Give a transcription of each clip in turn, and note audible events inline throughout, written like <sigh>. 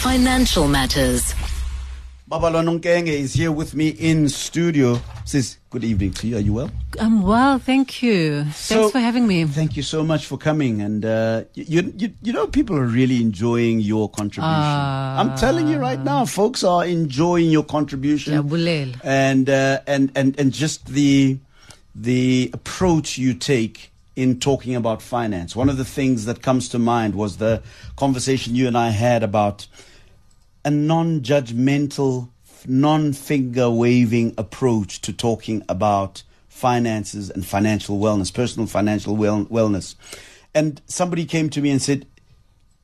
Financial Matters. Babalwa Nonkenge is here with me in studio. Says good evening to you. Are you well? I'm well, thank you. Thanks So- for having me. Thank you so much for coming. And uh, you, you, you know, people are really enjoying your contribution. I'm telling you right now, folks are enjoying your contribution. Jabulele. and uh, and and and just the the approach you take in talking about finance. One of the things that comes to mind was the conversation you and I had about a non-judgmental, non-finger waving approach to talking about finances and financial wellness, personal financial well- wellness. And somebody came to me and said,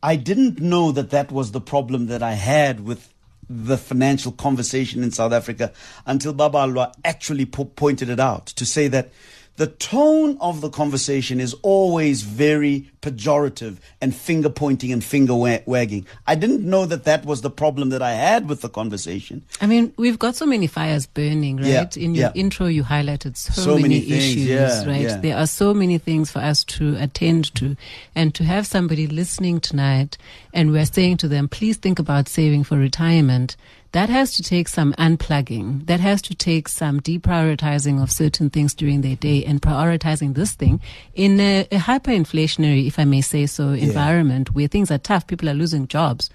I didn't know that that was the problem that I had with the financial conversation in South Africa until Babalwa actually po- pointed it out to say that the tone of the conversation is always very pejorative and finger pointing and finger wa- wagging. I didn't know that that was the problem that I had with the conversation. I mean, we've got so many fires burning, right? Yeah, In your yeah. intro, you highlighted so, So many many, things, issues, yeah, right? There are so many things for us to attend to. And to have somebody listening tonight and we're saying to them, please think about saving for retirement. That has to take some unplugging. That has to take some deprioritizing of certain things during their day and prioritizing this thing in a, a hyperinflationary, if I may say so, environment where things are tough. People are losing jobs.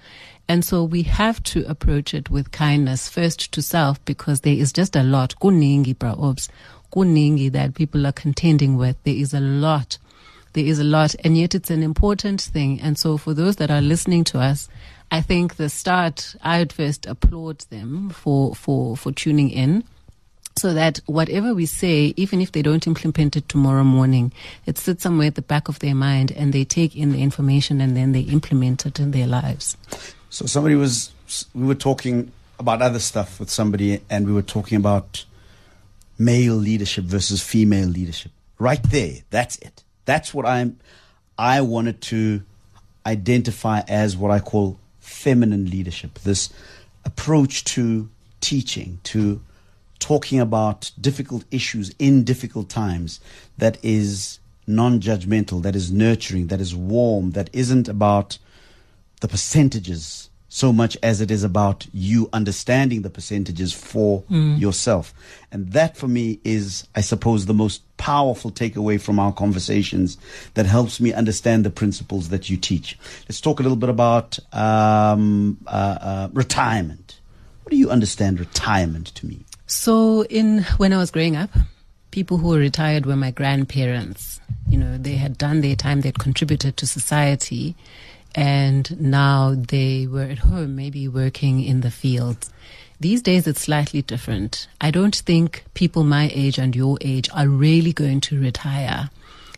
And so we have to approach it with kindness first to self because there is just a lot. Kuningi, bra obs. Kuningi that people are contending with. There is a lot. There is a lot. And yet it's an important thing. And so for those that are listening to us, I think the start, I would first applaud them for, for, for tuning in so that whatever we say, even if they don't implement it tomorrow morning, it sits somewhere at the back of their mind and they take in the information and then they implement it in their lives. So somebody was, we were talking about other stuff with somebody, and we were talking about male leadership versus female leadership. Right there, that's it. That's what I'm. I wanted to identify as what I call feminine leadership. This approach to teaching, to talking about difficult issues in difficult times that is non-judgmental, that is nurturing, that is warm, that isn't about the percentages so much as it is about you understanding the percentages for yourself. And that for me is, I suppose, the most powerful takeaway from our conversations that helps me understand the principles that you teach. Let's talk a little bit about um, uh, uh, retirement. What do you understand retirement to me? So, in when I was growing up, people who were retired were my grandparents. You know, they had done their time, they'd contributed to society, and now they were at home, maybe working in the fields. These days, it's slightly different. I don't think people my age and your age are really going to retire.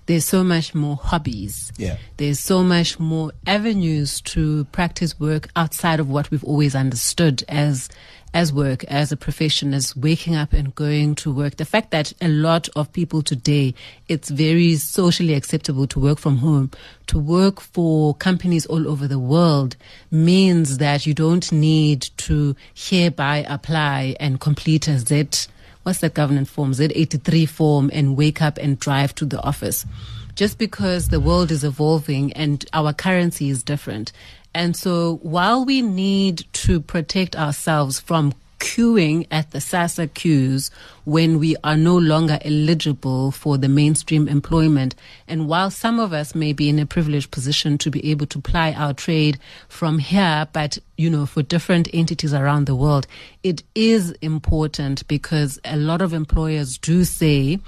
There's so much more hobbies. Yeah. There's so much more avenues to practice work outside of what we've always understood as as work, as a profession, as waking up and going to work. The fact that a lot of people today, it's very socially acceptable to work from home, to work for companies all over the world means that you don't need to hereby apply and complete a Z what's that governance form, Z83 form, and wake up and drive to the office. Just because the world is evolving and our currency is different. And so while we need to protect ourselves from queuing at the SASSA queues when we are no longer eligible for the mainstream employment. And while some of us may be in a privileged position to be able to ply our trade from here, but you know, for different entities around the world, it is important because a lot of employers do say,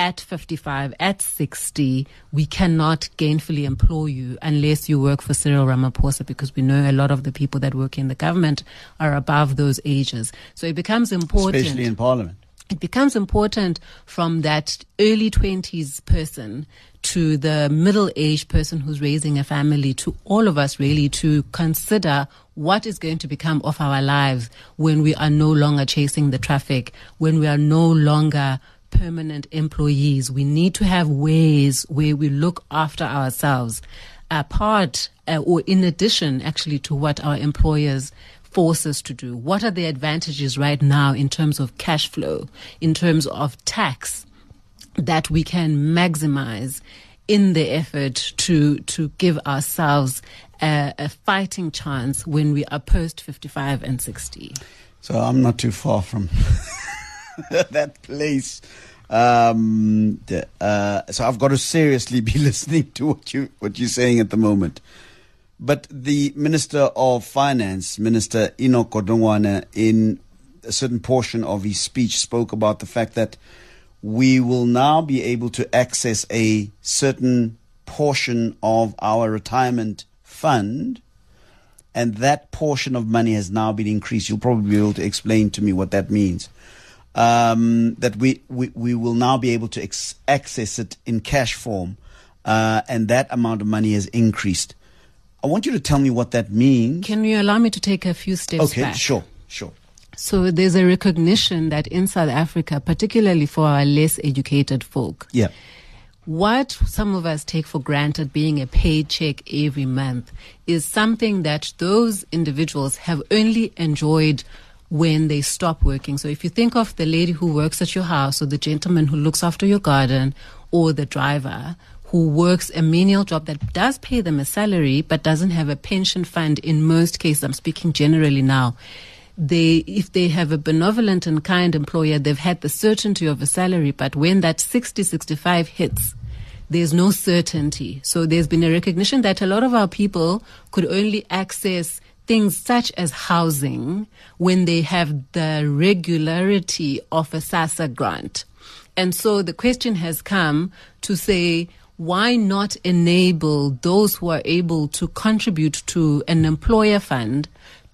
at 55, at 60, we cannot gainfully employ you unless you work for Cyril Ramaphosa because we know a lot of the people that work in the government are above those ages. So it becomes important Especially in Parliament. it becomes important from that early 20s person to the middle aged person who's raising a family to all of us really to consider what is going to become of our lives when we are no longer chasing the traffic, when we are no longer permanent employees. We need to have ways where we look after ourselves apart uh, or in addition actually to what our employers force us to do? What are the advantages right now in terms of cash flow, in terms of tax that we can maximize in the effort to to give ourselves a, a fighting chance when we are post 55 and 60. So I'm not too far from <laughs> <laughs> that place. Um, uh, so I've got to seriously be <laughs> listening to what you what you're saying at the moment. But the Minister of Finance, Minister Enoch Godongwana, in a certain portion of his speech, spoke about the fact that we will now be able to access a certain portion of our retirement fund, and that portion of money has now been increased. You'll probably be able to explain to me what that means. Um, that we, we, we will now be able to ex- access it in cash form, uh, and that amount of money has increased. I want you to tell me what that means. Can you allow me to take a few steps okay, back? sure, sure. So there's a recognition that in South Africa, particularly for our less educated folk, Yeah. what some of us take for granted being a paycheck every month is something that those individuals have only enjoyed when they stop working. So if you think of the lady who works at your house or the gentleman who looks after your garden or the driver who works a menial job that does pay them a salary but doesn't have a pension fund in most cases, I'm speaking generally now they if they have a benevolent and kind employer they've had the certainty of a salary but when that 60 65 hits there's no certainty so there's been a recognition that a lot of our people could only access things such as housing when they have the regularity of a SASSA grant. And so the question has come to say why not enable those who are able to contribute to an employer fund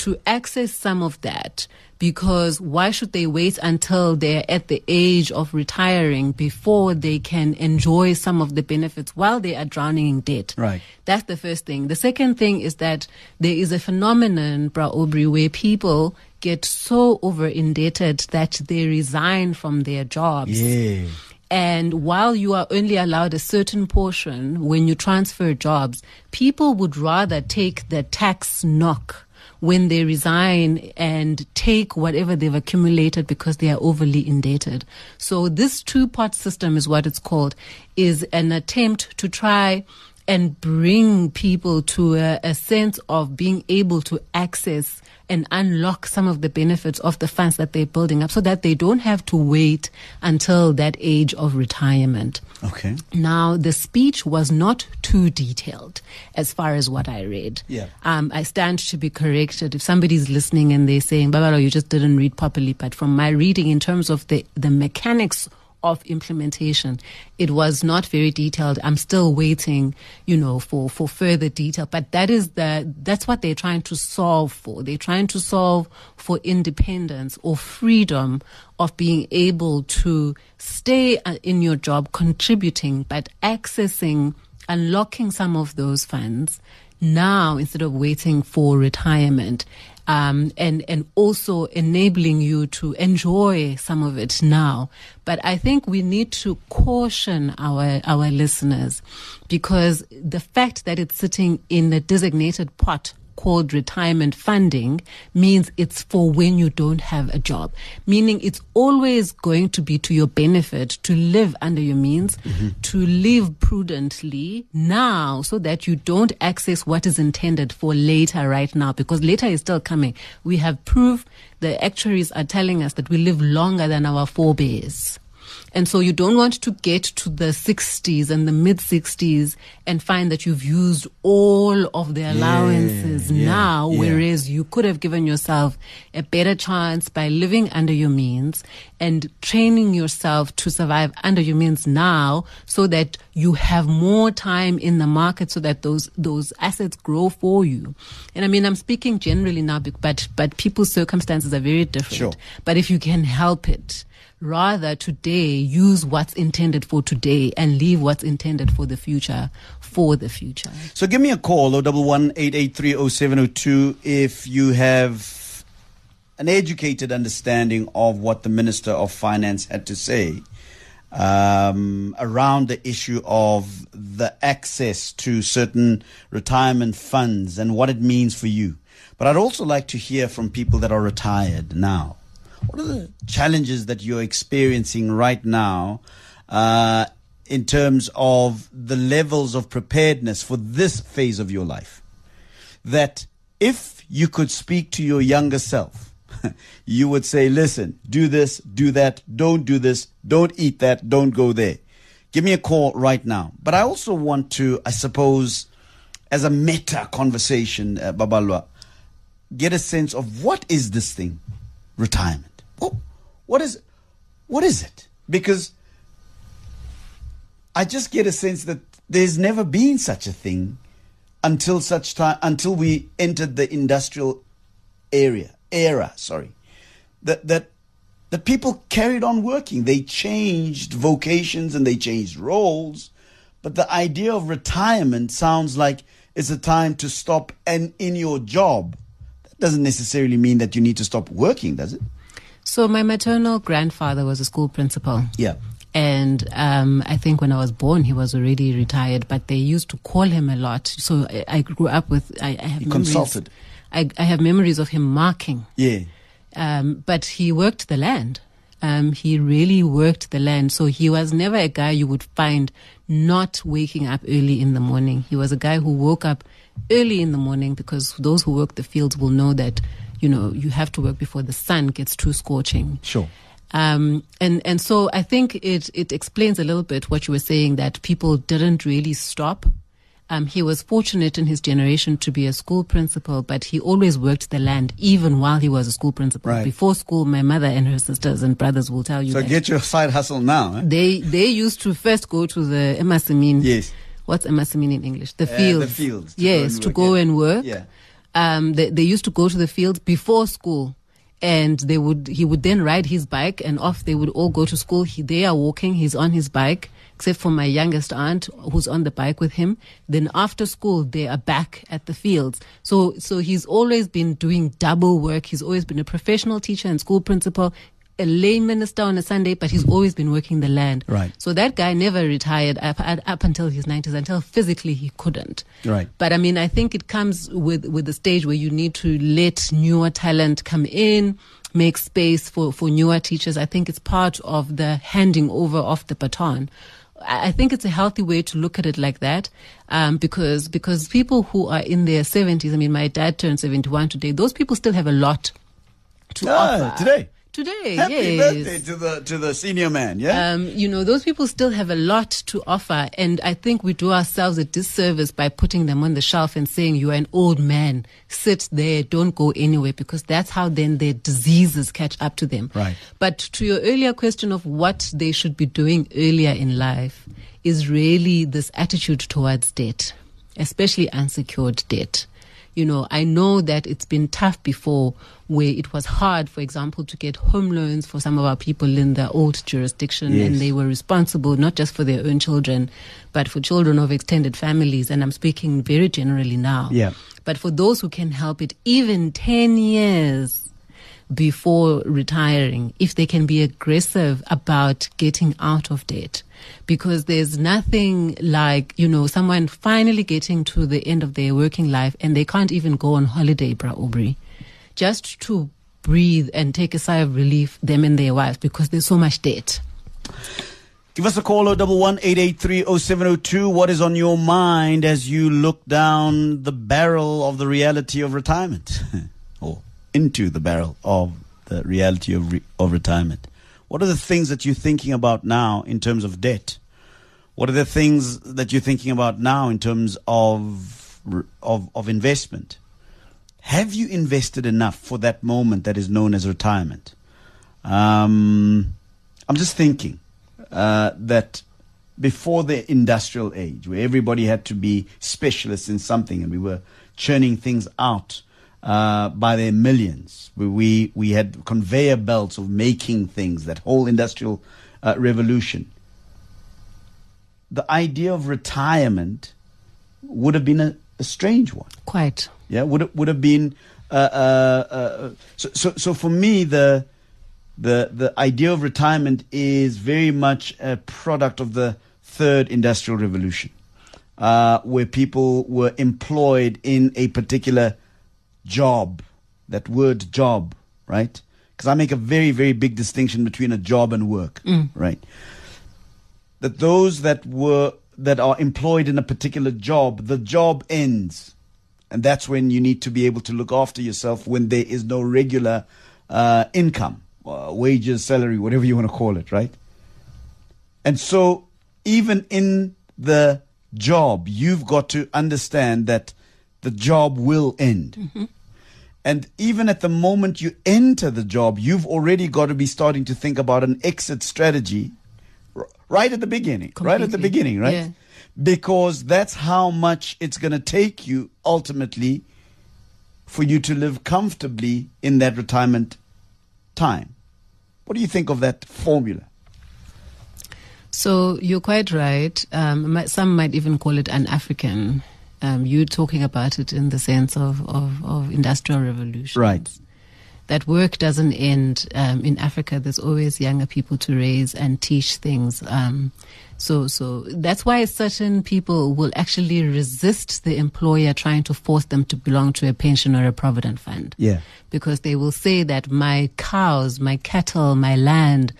to access some of that because why should they wait until they're at the age of retiring before they can enjoy some of the benefits while they are drowning in debt? Right. That's the first thing. The second thing is that there is a phenomenon, Bra Aubrey, where people get so over indebted that they resign from their jobs. Yeah. And while you are only allowed a certain portion when you transfer jobs, people would rather take the tax knock when they resign and take whatever they've accumulated because they are overly indebted. So this two part system is what it's called, is an attempt to try and bring people to a, a sense of being able to access and unlock some of the benefits of the funds that they're building up so that they don't have to wait until that age of retirement. Okay. Now, the speech was not too detailed as far as what I read. Yeah. Um, I stand to be corrected if somebody's listening and they're saying, Babalwa, you just didn't read properly. But from my reading, in terms of the, the mechanics of implementation, it was not very detailed. I'm still waiting, you know, for, for further detail. But that is the, that's what they're trying to solve for. They're trying to solve for independence or freedom of being able to stay uh, in your job, contributing, but accessing, unlocking some of those funds now instead of waiting for retirement. Um, and and also enabling you to enjoy some of it now. But I think we need to caution our our listeners because the fact that it's sitting in a designated pot called retirement funding means it's for when you don't have a job. Meaning it's always going to be to your benefit to live under your means, mm-hmm. to live prudently now so that you don't access what is intended for later right now because later is still coming. We have proof the actuaries are telling us that we live longer than our forebears. And so you don't want to get to the 60s and the mid 60s and find that you've used all of the allowances yeah, now, yeah. whereas you could have given yourself a better chance by living under your means and training yourself to survive under your means now so that you have more time in the market so that those those assets grow for you. And I mean I'm speaking generally now but but people's circumstances are very different. Sure. But if you can help it, rather today use what's intended for today and leave what's intended for the future for the future. So give me a call, 011 if you have an educated understanding of what the Minister of Finance had to say um, around the issue of the access to certain retirement funds and what it means for you. But I'd also like to hear from people that are retired now. What are the challenges that you're experiencing right now uh, in terms of the levels of preparedness for this phase of your life. That if you could speak to your younger self, <laughs> you would say, listen, do this, do that, don't do this, don't eat that, don't go there. Give me a call right now. But I also want to, I suppose, as a meta conversation, uh, Babalwa, get a sense of what is this thing, retirement? What, is, what is it? Because I just get a sense that there's never been such a thing until such time until we entered the industrial area era. Sorry, that that the people carried on working. They changed vocations and they changed roles, but the idea of retirement sounds like it's a time to stop and in your job. Doesn't necessarily mean that you need to stop working, does it? So my maternal grandfather was a school principal. Yeah. And um, I think when I was born, he was already retired, but they used to call him a lot. So I, I grew up with. I, I have You memories. consulted. I, I have memories of him marking. Yeah. Um, but he worked the land. Um, he really worked the land. So he was never a guy you would find not waking up early in the morning. He was a guy who woke up early in the morning because those who work the fields will know that, you know, you have to work before the sun gets too scorching. Sure. Um, and, and so I think it, it explains a little bit what you were saying that people didn't really stop. Um, he was fortunate in his generation to be a school principal, but he always worked the land even while he was a school principal. Right. Before school, my mother and her sisters and brothers will tell you So get your side hustle now. Eh? they, they used to first go to the Emasamin. Yes. What's Emasamin in English? The Uh, fields. the go yes, to go and work. Yeah. Um, they, they used to go to the field before school. And they would, he would then ride his bike and off they would all go to school. He, they are walking, he's on his bike, except for my youngest aunt who's on the bike with him. Then after school, they are back at the fields. So, so he's always been doing double work. He's always been a professional teacher and school principal, a lay minister on a Sunday, but he's always been working the land. Right. So that guy never retired up, up until his 90s, until physically he couldn't. Right. But I mean, I think it comes with, with the stage where you need to let newer talent come in, make space for, for newer teachers. I think it's part of the handing over of the baton. I I think it's a healthy way to look at it like that, um, because because people who are in their seventies. I mean, my dad turned seventy one today. Those people still have a lot to Ah, offer today. Today, Happy yes. birthday to the to the senior man. Yeah. Um, you know, those people still have a lot to offer. And I think we do ourselves a disservice by putting them on the shelf and saying, you're an old man, sit there, don't go anywhere, because that's how then their diseases catch up to them. Right. But to your earlier question of what they should be doing earlier in life is really this attitude towards debt, especially unsecured debt. You know, I know that it's been tough before where it was hard, for example, to get home loans for some of our people in the old jurisdiction Yes. and they were responsible not just for their own children, but for children of extended families. And I'm speaking very generally now. Yeah. But for those who can help it, even 10 years before retiring, if they can be aggressive about getting out of debt. Because there's nothing like, you know, someone finally getting to the end of their working life and they can't even go on holiday, Bra Aubrey. Just to breathe and take a sigh of relief, them and their wives, because there's so much debt. Give us a call, 011-883-0702. What is on your mind as you look down the barrel of the reality of retirement? <laughs> or into the barrel of the reality of, re- of retirement? What are the things that you're thinking about now in terms of debt? What are the things that you're thinking about now in terms of, of, of investment? Have you invested enough for that moment that is known as retirement? Um, I'm just thinking uh, that before the industrial age, where everybody had to be specialists in something and we were churning things out uh, by their millions, we, we had conveyor belts of making things, that whole industrial uh, revolution. The idea of retirement would have been a, a strange one. Quite. Yeah, would it would have been uh, uh, uh, so, so. So for me, the the the idea of retirement is very much a product of the third industrial revolution, uh, where people were employed in a particular job. That word job, right? Because I make a very very big distinction between a job and work, right? that those that were that are employed in a particular job, the job ends. And that's when you need to be able to look after yourself when there is no regular uh, income, uh, wages, salary, whatever you want to call it, right? And so, even in the job, you've got to understand that the job will end. Mm-hmm. And even at the moment you enter the job, you've already got to be starting to think about an exit strategy r- right at the beginning. Right at the beginning, right? Yeah. Because that's how much it's going to take you ultimately for you to live comfortably in that retirement time. What do you think of that formula? So you're quite right. Um, some might even call it an African. Um, you talking about it in the sense of, of, of industrial revolution. Right. That work doesn't end um, in Africa. There's always younger people to raise and teach things. So, so that's why certain people will actually resist the employer trying to force them to belong to a pension or a provident fund Yeah. because they will say that my cows, my cattle, my land,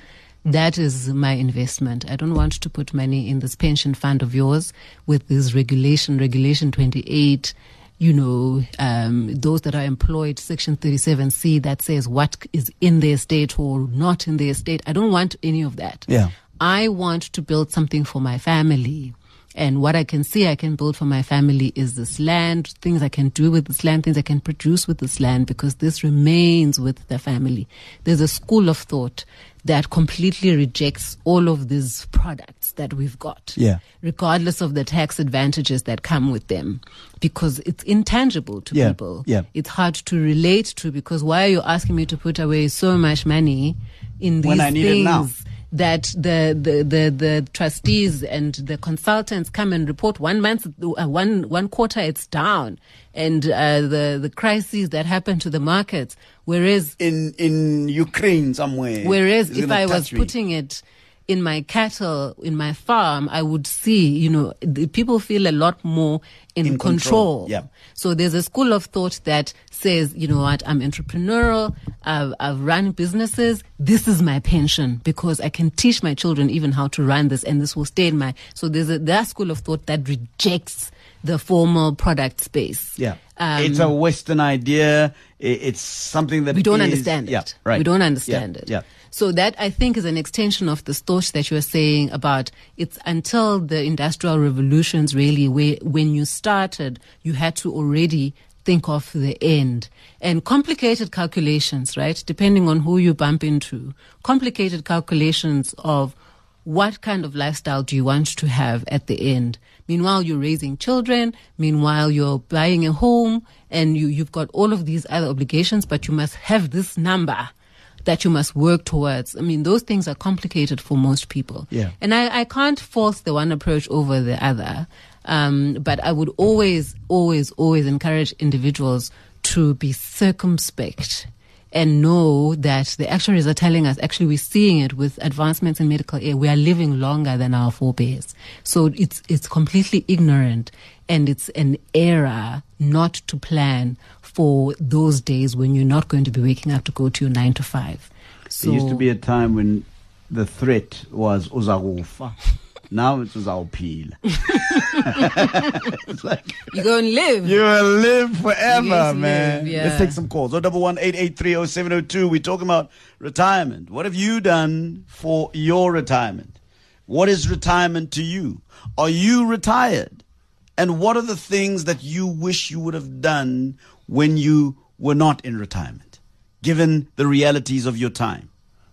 that is my investment. I don't want to put money in this pension fund of yours with this regulation, regulation 28, you know, um, those that are employed, section 37C that says what is in the estate or not in the estate. I don't want any of that. Yeah. I want to build something for my family. And what I can see I can build for my family is this land, things I can do with this land, things I can produce with this land, because this remains with the family. There's a school of thought that completely rejects all of these products that we've got. Yeah. Regardless of the tax advantages that come with them. Because it's intangible to Yeah, people. yeah. It's hard to relate to because why are you asking me to put away so much money in these When I need it things? That the, the, the, the trustees and the consultants come and report one month, uh, one, one quarter it's down and uh, the, the crises that happen to the markets. Whereas, In in Ukraine somewhere. whereas if I was putting it in my cattle, in my farm, I would see, you know, the people feel a lot more in, In control, control. yeah. So there's a school of thought that says, you know what, I'm entrepreneurial, I've, I've run businesses, this is my pension because I can teach my children even how to run this and this will stay in my, so there's a, that school of thought that rejects the formal product space. Yeah. Um, it's a Western idea. It's something that we don't is- understand yeah, it. Right. We don't understand Yeah, it. Yeah. So that I think is an extension of the thought that you were saying about it's until the industrial revolutions really where when you started you had to already think of the end and complicated calculations, right? Depending on who you bump into, complicated calculations of what kind of lifestyle do you want to have at the end? Meanwhile, you're raising children. Meanwhile, you're buying a home and you, you've got all of these other obligations, but you must have this number that you must work towards. I mean, those things are complicated for most people. Yeah. And I, I can't force the one approach over the other. Um, but I would always, always, always encourage individuals to be circumspect and know that the actuaries are telling us actually we're seeing it with advancements in medical aid. We are living longer than our forebears. So it's it's completely ignorant and it's an error not to plan for those days when you're not going to be waking up to go to your nine to five. So There used to be a time when the threat was uzakufa. <laughs> Now it's uzawuphila. <laughs> it's like you go and live. you will live forever, Yes, man. live, yeah. Let's take some calls. Oh, double one eight eight three oh seven oh two. We're talking about retirement. What have you done for your retirement? What is retirement to you? Are you retired? And what are the things that you wish you would have done when you were not in retirement, given the realities of your time?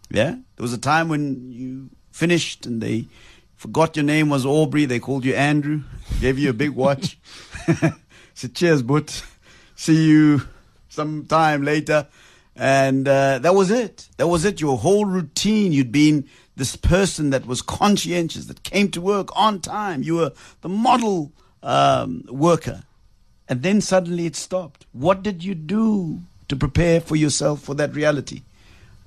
Yeah? There was a time when you finished and they forgot your name was Aubrey. They called you Andrew, gave you a big watch. <laughs> Said, cheers, but see you sometime later. And uh, that was it. That was it. Your whole routine. You'd been this person that was conscientious, that came to work on time. You were the model um, worker. And then suddenly it stopped. What did you do to prepare for yourself for that reality?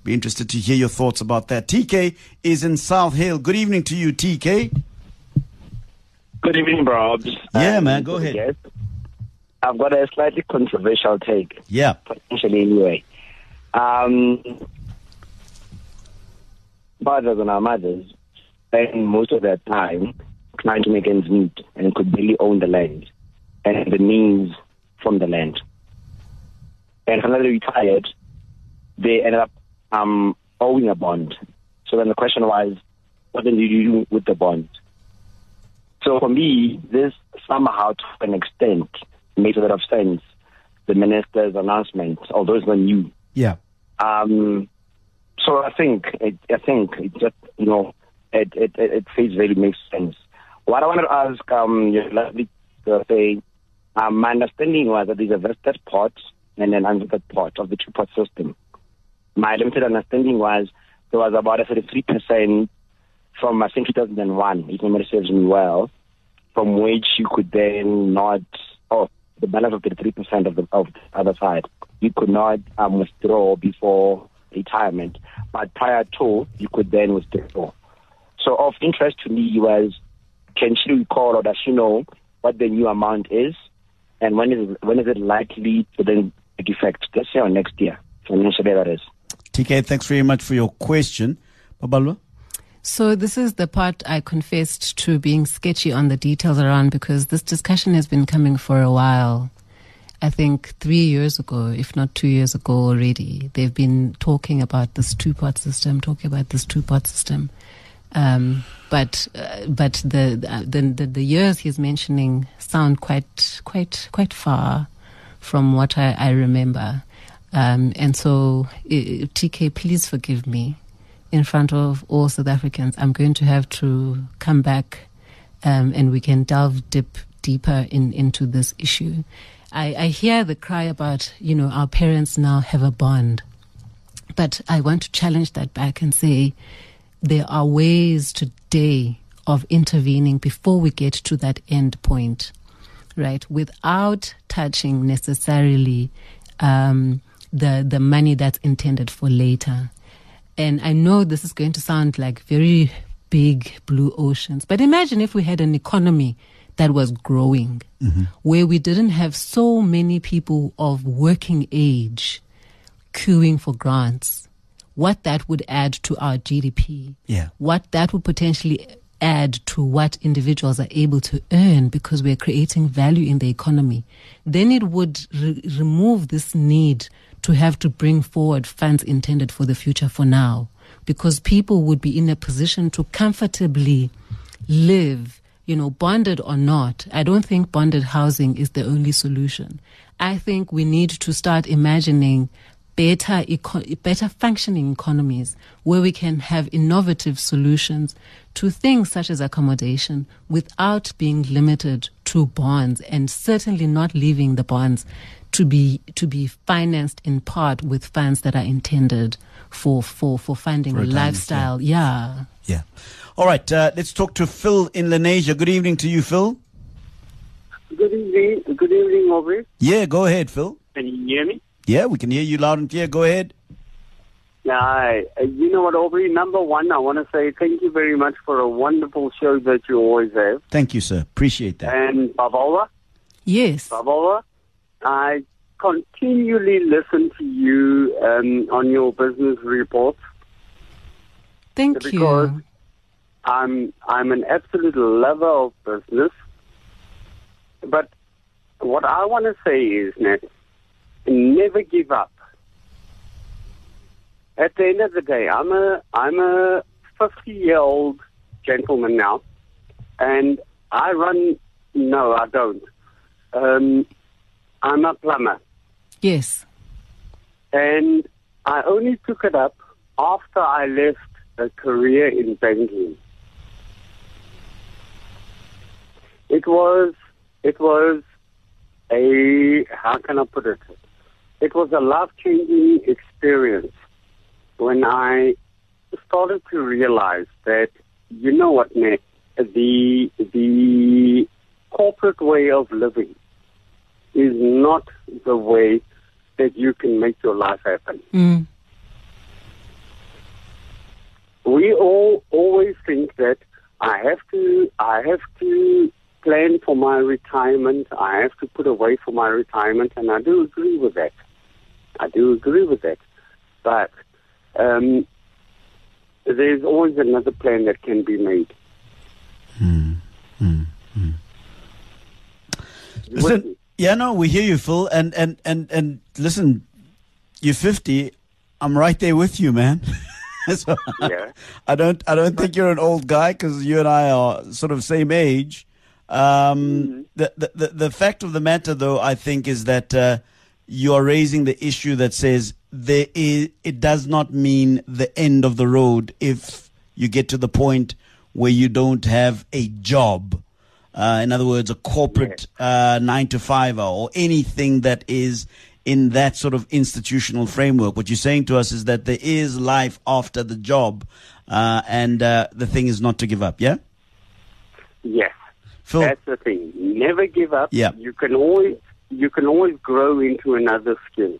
Be interested to hear your thoughts about that. TK is in South Hill. Good evening to you, TK. Good evening, Robs. Yeah, Um, man, go ahead. yes. I've got a slightly controversial take, Yeah. potentially anyway. Um, fathers and our mothers spend most of their time trying to make ends meet and could barely own the land and the means from the land. And when they retired, they ended up um, owing a bond. So then the question was, what do you do with the bond? So for me, this somehow to an extent makes a lot of sense. The minister's announcement, although it's not new. Yeah. Um, so I think it, I think it just you know it it it, it face value makes sense. What I wanted to ask um your lovely say, um, my understanding was that there's a vested pot and an unvested pot of the two pot system. My limited understanding was there was about a 33 percent from I think 2001, if memory serves me well, from which you could then not oh the balance of 33 percent of the of the other side you could not um, withdraw before retirement, but prior to you could then withdraw. So of interest to me was, can she recall or does she know what the new amount is, and when is when is it likely to then take effect this year or next year? Financially, that is. TK, thanks very much for your question. Babalwa? So this is the part I confessed to being sketchy on the details around because this discussion has been coming for a while. I think three years ago, if not two years ago already, they've been talking about this two-part system, talking about this two-part system. Um, but uh, but the, the the the years he's mentioning sound quite quite quite far from what I, I remember. Um, and so, TK, please forgive me in front of all South Africans. I'm going to have to come back um, and we can delve deep, deeper in, into this issue. I, I hear the cry about, you know, our parents now have a bond. But I want to challenge that back and say there are ways today of intervening before we get to that end point, right? Without touching necessarily um, the the money that's intended for later. And I know this is going to sound like very big blue oceans, but imagine if we had an economy that was growing, mm-hmm. where we didn't have so many people of working age queuing for grants, what that would add to our GDP, yeah. what that would potentially add to what individuals are able to earn because we're creating value in the economy, then it would re- remove this need to have to bring forward funds intended for the future for now because people would be in a position to comfortably live you know, bonded or not, I don't think bonded housing is the only solution. I think we need to start imagining better, eco- better functioning economies where we can have innovative solutions to things such as accommodation without being limited to bonds and certainly not leaving the bonds to be to be financed in part with funds that are intended for for for funding for a lifestyle. Yeah. yeah. All right, uh, let's talk to Phil in Lenasia. Good evening to you, Phil. Good evening. Good evening, Aubrey. Yeah, go ahead, Phil. Can you hear me? Yeah, we can hear you loud and clear. Go ahead. Yeah, uh, you know what, Aubrey? Number one, I want to say thank you very much for a wonderful show that you always have. Thank you, sir. Appreciate that. And Babola? Yes. Babola, I continually listen to you um, on your business reports. Thank because you. I'm I'm an absolute lover of business, but what I want to say is, that never give up. At the end of the day, I'm a I'm a 50 year old gentleman now, and I run. No, I don't. Um, I'm a plumber. Yes. And I only took it up after I left a career in banking. It was it was a how can I put it? It was a life changing experience when I started to realize that you know what, Nick, the the corporate way of living is not the way that you can make your life happen. Mm. We all always think that I have to I have to plan for my retirement. I have to put away for my retirement, and I do agree with that. I do agree with that. But um, there's always another plan that can be made. You with Listen, yeah, no, we hear you, Phil, and and and and listen, you're 50. I'm right there with you, man. <laughs> so Yeah. <laughs> I don't I don't think you're an old guy because you and I are sort of same age. Um, the, the the the fact of the matter, though, I think, is that uh, you are raising the issue that says there is it does not mean the end of the road if you get to the point where you don't have a job. Uh, in other words, a corporate uh, nine to five or anything that is in that sort of institutional framework. What you're saying to us is that there is life after the job, uh, and uh, the thing is not to give up. Yeah, Yes. Phil. That's the thing. Never give up. Yeah. You can always you can always grow into another skill.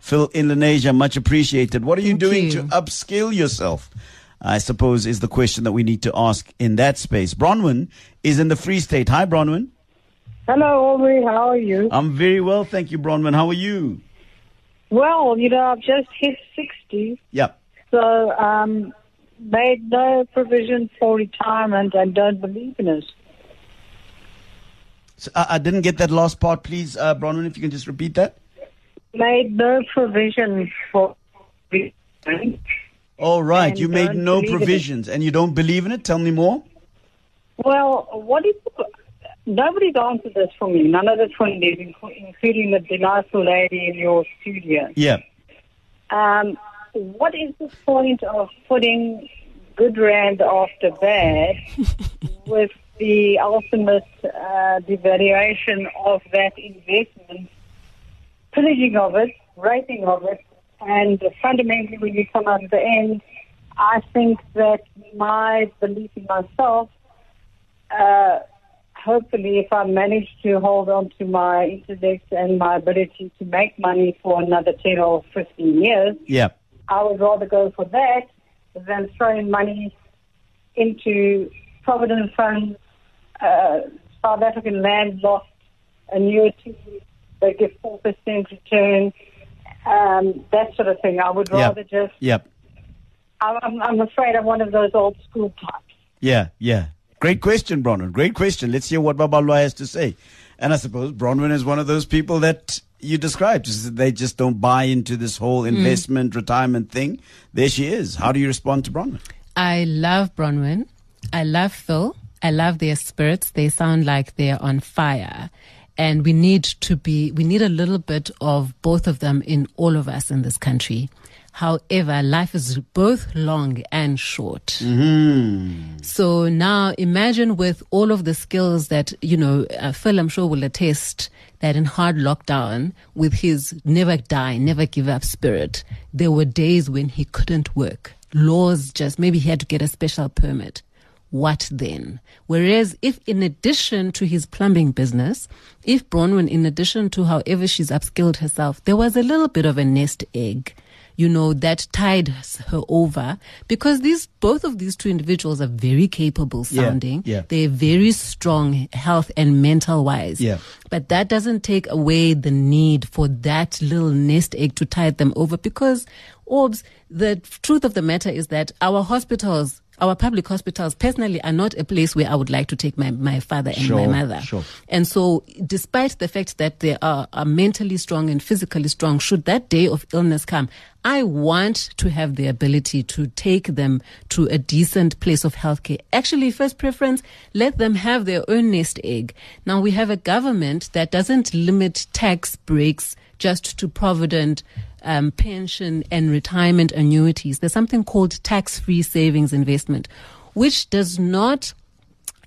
Phil in Lenasia, much appreciated. What are you Thank doing you. to upskill yourself? I suppose is the question that we need to ask in that space. Bronwyn is in the Free State. Hi, Bronwyn. Hello, Aubrey. How are you? I'm very well, thank you, Bronwyn. How are you? Well, you know, I've just hit 60, Yeah. so um, made no provision for retirement and don't believe in it. So, I, I didn't get that last part, please, uh, Bronwyn. If you can just repeat that. Made no provision for. All right, And you made no provisions, and you don't believe in it. Tell me more. Well, what is nobody's answered this for me. None of the twinnies, including the delightful lady in your studio. Yeah. Um, what is the point of putting good rand after bad <laughs> with the ultimate uh, devaluation of that investment, pillaging of it, raping of it, and fundamentally when you come out at the end, I think that my belief in myself, uh, hopefully if I manage to hold on to my intellect and my ability to make money for another 10 or 15 years, Yeah. I would rather go for that than throwing money into provident funds, uh, South African land lost annuity, they give 4% return, um, that sort of thing. I would Yeah. rather just, Yep. I- I'm, I'm afraid I'm one of those old school types. Yeah. Yeah. Great question, Bronwyn. Great question. Let's hear what Babalwa has to say. And I suppose Bronwyn is one of those people that you described. They just don't buy into this whole investment, retirement thing. There she is. How do you respond to Bronwyn? I love Bronwyn. I love Phil. I love their spirits. They sound like they're on fire. And we need to be, we need a little bit of both of them in all of us in this country. However, life is both long and short. So now imagine with all of the skills that, you know, uh, Phil, I'm sure will attest that in hard lockdown with his never die, never give up spirit, there were days when he couldn't work. Laws just, maybe he had to get a special permit. What then? Whereas if in addition to his plumbing business, if Bronwyn, in addition to however she's upskilled herself, there was a little bit of a nest egg, you know, that tied her over because these, both of these two individuals are very capable Yeah, sounding. yeah. They're very strong health and mental wise. Yeah. But that doesn't take away the need for that little nest egg to tide them over because, Orbs, the truth of the matter is that our hospitals, our public hospitals personally are not a place where I would like to take my, my father and my mother. sure. And so, despite the fact that they are, are mentally strong and physically strong, should that day of illness come, I want to have the ability to take them to a decent place of healthcare. Actually, first preference, let them have their own nest egg. Now, we have a government that doesn't limit tax breaks just to provident um, pension and retirement annuities. There's something called tax-free savings investment, which does not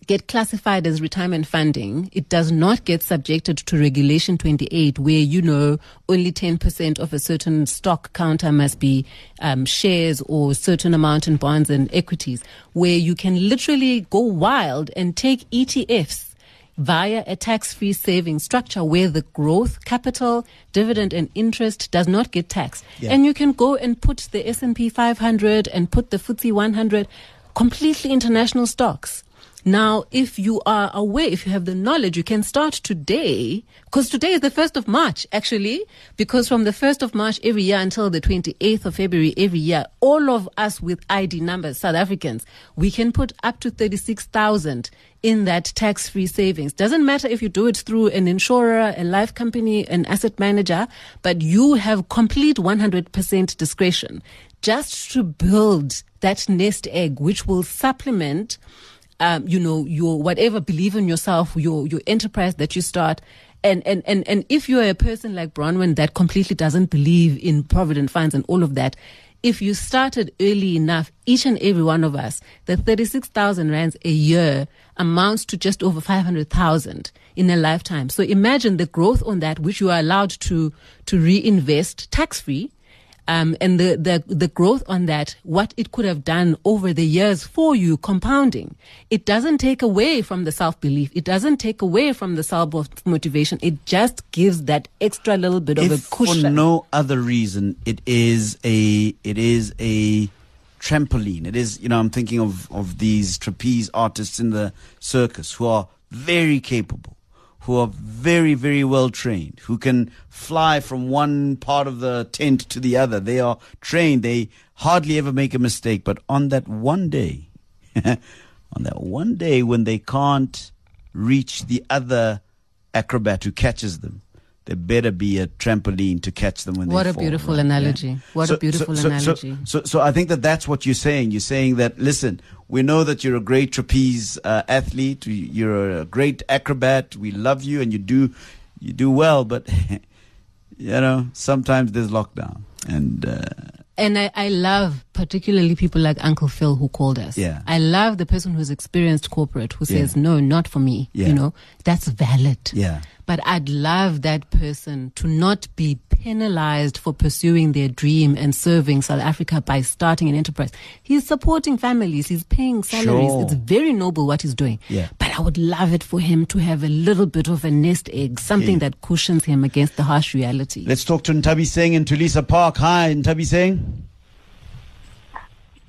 get classified as retirement funding, it does not get subjected to Regulation 28, where you know only 10% of a certain stock counter must be um, shares or certain amount in bonds and equities, where you can literally go wild and take ETFs via a tax-free saving structure where the growth, capital, dividend and interest does not get taxed. Yeah. And you can go and put the S&P 500 and put the FTSE 100 completely international stocks. Now, if you are aware, if you have the knowledge, you can start today, because today is the 1st of March, actually, because from the 1st of March every year until the 28th of February every year, all of us with ID numbers, South Africans, we can put up to 36,000 in that tax-free savings. Doesn't matter if you do it through an insurer, a life company, an asset manager, but you have complete 100% discretion just to build that nest egg, which will supplement um, you know, your whatever believe in yourself, your your enterprise that you start. And, and, and, and if you're a person like Bronwyn that completely doesn't believe in provident funds and all of that, if you started early enough, each and every one of us, the 36,000 rands a year amounts to just over 500,000 in a lifetime. So imagine the growth on that, which you are allowed to, to reinvest tax free um, and the, the, the growth on that, what it could have done over the years for you, compounding. It doesn't take away from the self belief. It doesn't take away from the self motivation. It just gives that extra little bit of a cushion. For no other reason, it is a it is a trampoline. It is you know I'm thinking of of these trapeze artists in the circus who are very capable who are very, very well trained, who can fly from one part of the tent to the other. They are trained. They hardly ever make a mistake. But on that one day, <laughs> on that one day when they can't reach the other acrobat who catches them, there better be a trampoline to catch them when what they a beautiful right? analogy. Yeah. What So- a beautiful so- so- analogy. So, so I think that that's what you're saying. You're saying that, listen, we know that you're a great trapeze uh, athlete. You're a great acrobat. We love you, and you do, you do well. But <laughs> you know, sometimes there's lockdown, and uh, And I, I love particularly people like Uncle Phil who called us. Yeah. I love the person who's experienced corporate who says, Yeah. no, not for me. Yeah. You know, that's valid. yeah, But I'd love that person to not be penalized for pursuing their dream and serving South Africa by starting an enterprise. He's supporting families. He's paying salaries. Sure. It's very noble what he's doing. Yeah. But I would love it for him to have a little bit of a nest egg, something Yeah. that cushions him against the harsh reality. let's talk to Ntabi Singh in Tulisa Park. Hi, Ntabi Singh.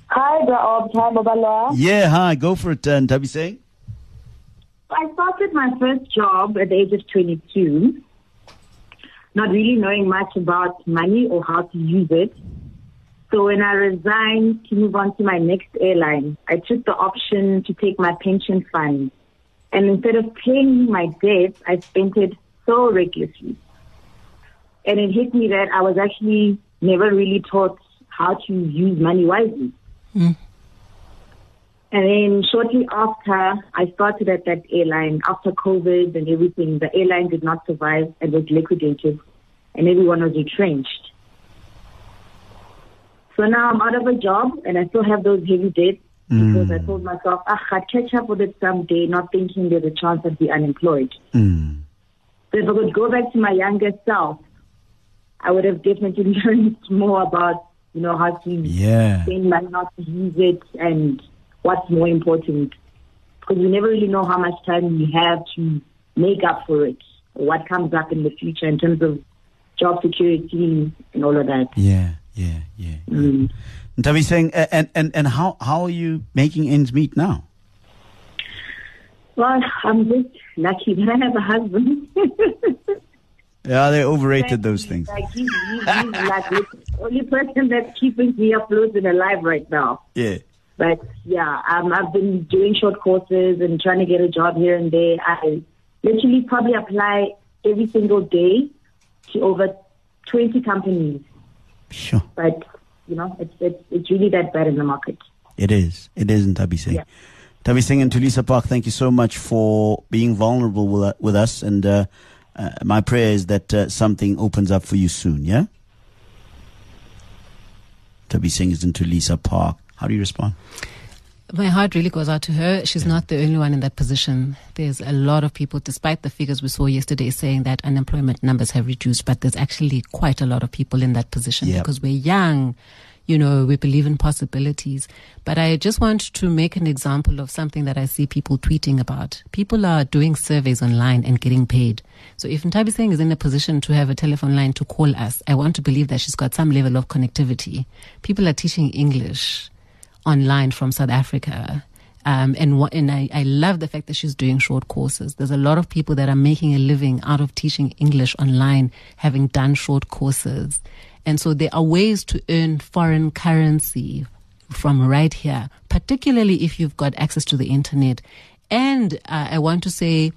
Hi, Raob. Hi, Babalwa. Yeah, hi. Go for it, uh, Ntabi Singh. I started my first job at the age of 22, not really knowing much about money or how to use it. So when I resigned to move on to my next airline, I took the option to take my pension fund. And instead of paying my debt, I spent it so recklessly. And it hit me that I was actually never really taught how to use money wisely. Hmm. And then shortly after, I started at that airline. After COVID and everything, the airline did not survive and was liquidated, and everyone was retrenched. So now I'm out of a job, and I still have those heavy debts because I told myself, ah, I'll catch up with it someday, not thinking there's a chance I'd be unemployed. Mm. So if I could go back to my younger self, I would have definitely <laughs> learned more about, you know, how to Yeah, spend money, not to use it, and what's more important. Because we never really know how much time we have to make up for it, or what comes up in the future in terms of job security and all of that. yeah, yeah, yeah. Mm. Singh, uh, and and and how how are you making ends meet now? Well, I'm just lucky that I have a husband. <laughs> Yeah, they overrated those things. Like he's, he's, he's like the only person that's keeping me afloat and alive right now. <laughs> Yeah. But yeah, um, I've been doing short courses and trying to get a job here and there. I literally probably apply every single day to over 20 companies. Sure. But, you know, it's, it's, it's really that bad in the market. It is. It is, Ntabi Singh. Yeah. Tabi Singh and Tulisa Park, thank you so much for being vulnerable with, with us. And uh, uh, my prayer is that uh, something opens up for you soon, yeah? Tabi Singh is in Tulisa Park. How do you respond? My heart really goes out to her. She's not the only one in that position. There's a lot of people, despite the figures we saw yesterday saying that unemployment numbers have reduced, but there's actually quite a lot of people in that position Yep. because we're young. You know, we believe in possibilities. But I just want to make an example of something that I see people tweeting about. People are doing surveys online and getting paid. So if Ntabi Singh is in a position to have a telephone line to call us, I want to believe that she's got some level of connectivity. People are teaching English online from South Africa. Um, and what, and I, I love the fact that she's doing short courses. There's a lot of people that are making a living out of teaching English online, having done short courses. And so there are ways to earn foreign currency from right here, particularly if you've got access to the internet. And uh, I want to say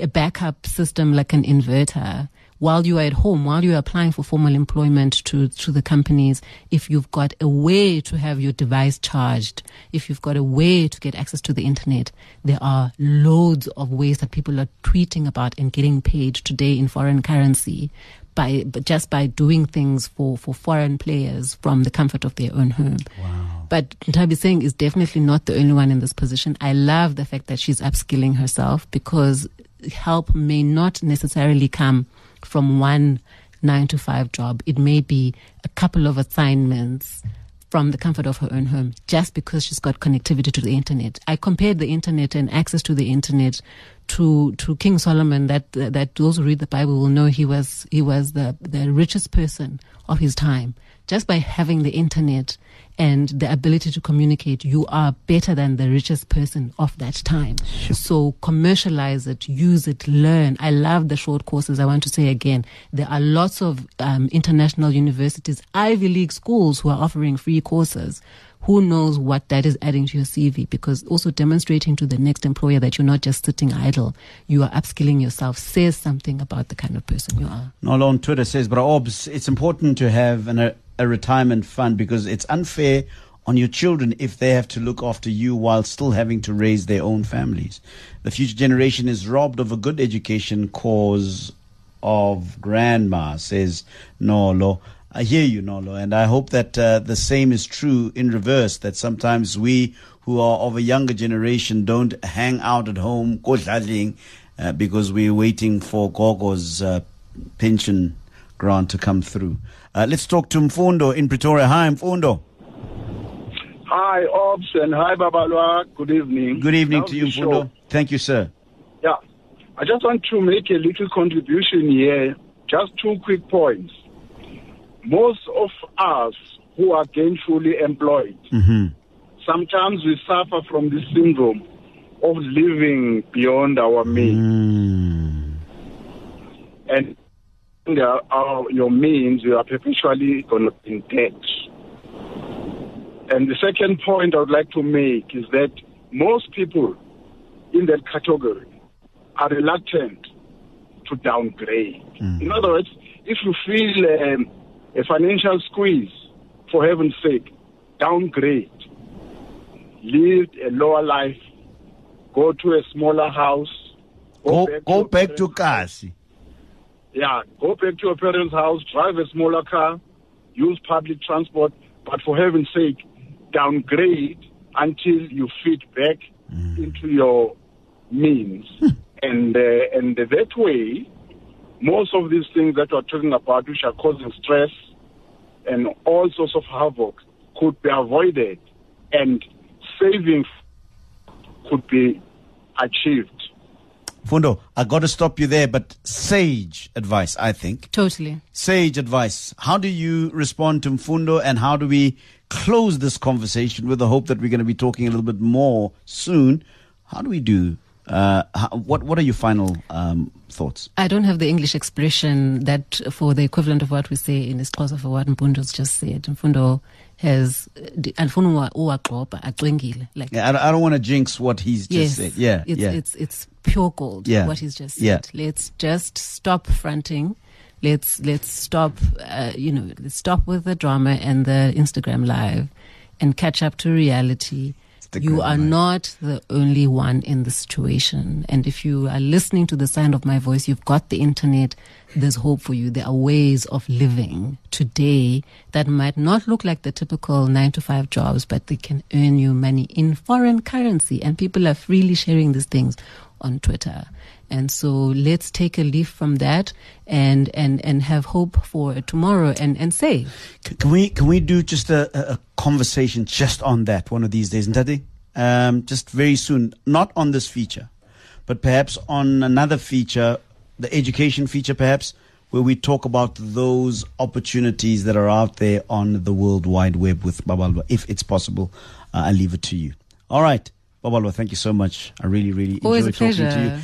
a backup system like an inverter while you are at home, while you are applying for formal employment to, to the companies, if you've got a way to have your device charged, if you've got a way to get access to the internet, there are loads of ways that people are tweeting about and getting paid today in foreign currency by but just by doing things for, for foreign players from the comfort of their own home. Wow. But Ntabi Singh is definitely not the only one in this position. I love the fact that she's upskilling herself because help may not necessarily come from one nine to five job. It may be a couple of assignments from the comfort of her own home just because she's got connectivity to the internet. I compared the internet and access to the internet to to King Solomon that that those who read the Bible will know he was he was the the richest person of his time just by having the internet and the ability to communicate, you are better than the richest person of that time. Sure. So commercialize it, use it, learn. I love the short courses. I want to say again, there are lots of um, international universities, Ivy League schools who are offering free courses. Who knows what that is adding to your CV? Because also demonstrating to the next employer that you're not just sitting idle, you are upskilling yourself says something about the kind of person you are. Nolo on Twitter says, but Obs, it's important to have an, a, a retirement fund because it's unfair on your children if they have to look after you while still having to raise their own families. The future generation is robbed of a good education cause of grandma, says Nolo. I hear you, Nolo, and I hope that uh, the same is true in reverse, that sometimes we who are of a younger generation don't hang out at home uh, because we're waiting for Gogo's uh, pension grant to come through. Uh, let's talk to Mfundo in Pretoria. Hi, Mfundo. Hi, Obs, and hi, Babalwa. Good evening. Good evening to you, Mfundo. Thank you, sir. Yeah. I just want to make a little contribution here. Just two quick points. Most of us who are gainfully employed, mm-hmm. sometimes we suffer from this syndrome of living beyond our means. Mm. And our, your means, you are perpetually going to be in debt. And the second point I would like to make is that most people in that category are reluctant to downgrade. Mm. In other words, if you feel um, a financial squeeze, for heaven's sake, downgrade. Live a lower life. Go to a smaller house. Go, back, go to, back to Kasi. Yeah, go back to your parents' house, drive a smaller car, use public transport, but for heaven's sake, downgrade until you fit back mm. into your means. Hmm. and uh, and that way, most of these things that we're talking about, which are causing stress and all sorts of havoc, could be avoided, and savings could be achieved. Fundo, I got to stop you there, but sage advice, I think. Totally. Sage advice. How do you respond to Mfundo and how do we close this conversation with the hope that we're going to be talking a little bit more soon? How do we do? Uh, how, what what are your final um, thoughts? I don't have the English expression that for the equivalent of what we say in isiXhosa for what Mfundo's just said. Mfundo has andifuna uwagxobha acwengile like yeah, I, I don't want to jinx what he's just yes, said yeah it's yeah it's it's pure gold Yeah. what he's just said. Yeah. let's just stop fronting. Let's let's stop uh, you know let's stop with the drama and the Instagram live and catch up to reality. You are life. not the only one in the situation. And if you are listening to the sound of my voice you've got the internet. There's hope for you. There are ways of living today that might not look like the typical 9 to 5 jobs but they can earn you money in foreign currency. And people are freely sharing these things on Twitter and so let's take a leaf from that and and and have hope for tomorrow and and say Can we can we do just a, a- conversation just on that one of these days, Ntati? Um, just very soon, not on this feature, but perhaps on another feature, the education feature, perhaps, where we talk about those opportunities that are out there on the World Wide Web with Babalwa, if it's possible. Uh, I leave it to you. All right. Babalwa, thank you so much. I really, really Always enjoyed talking to you.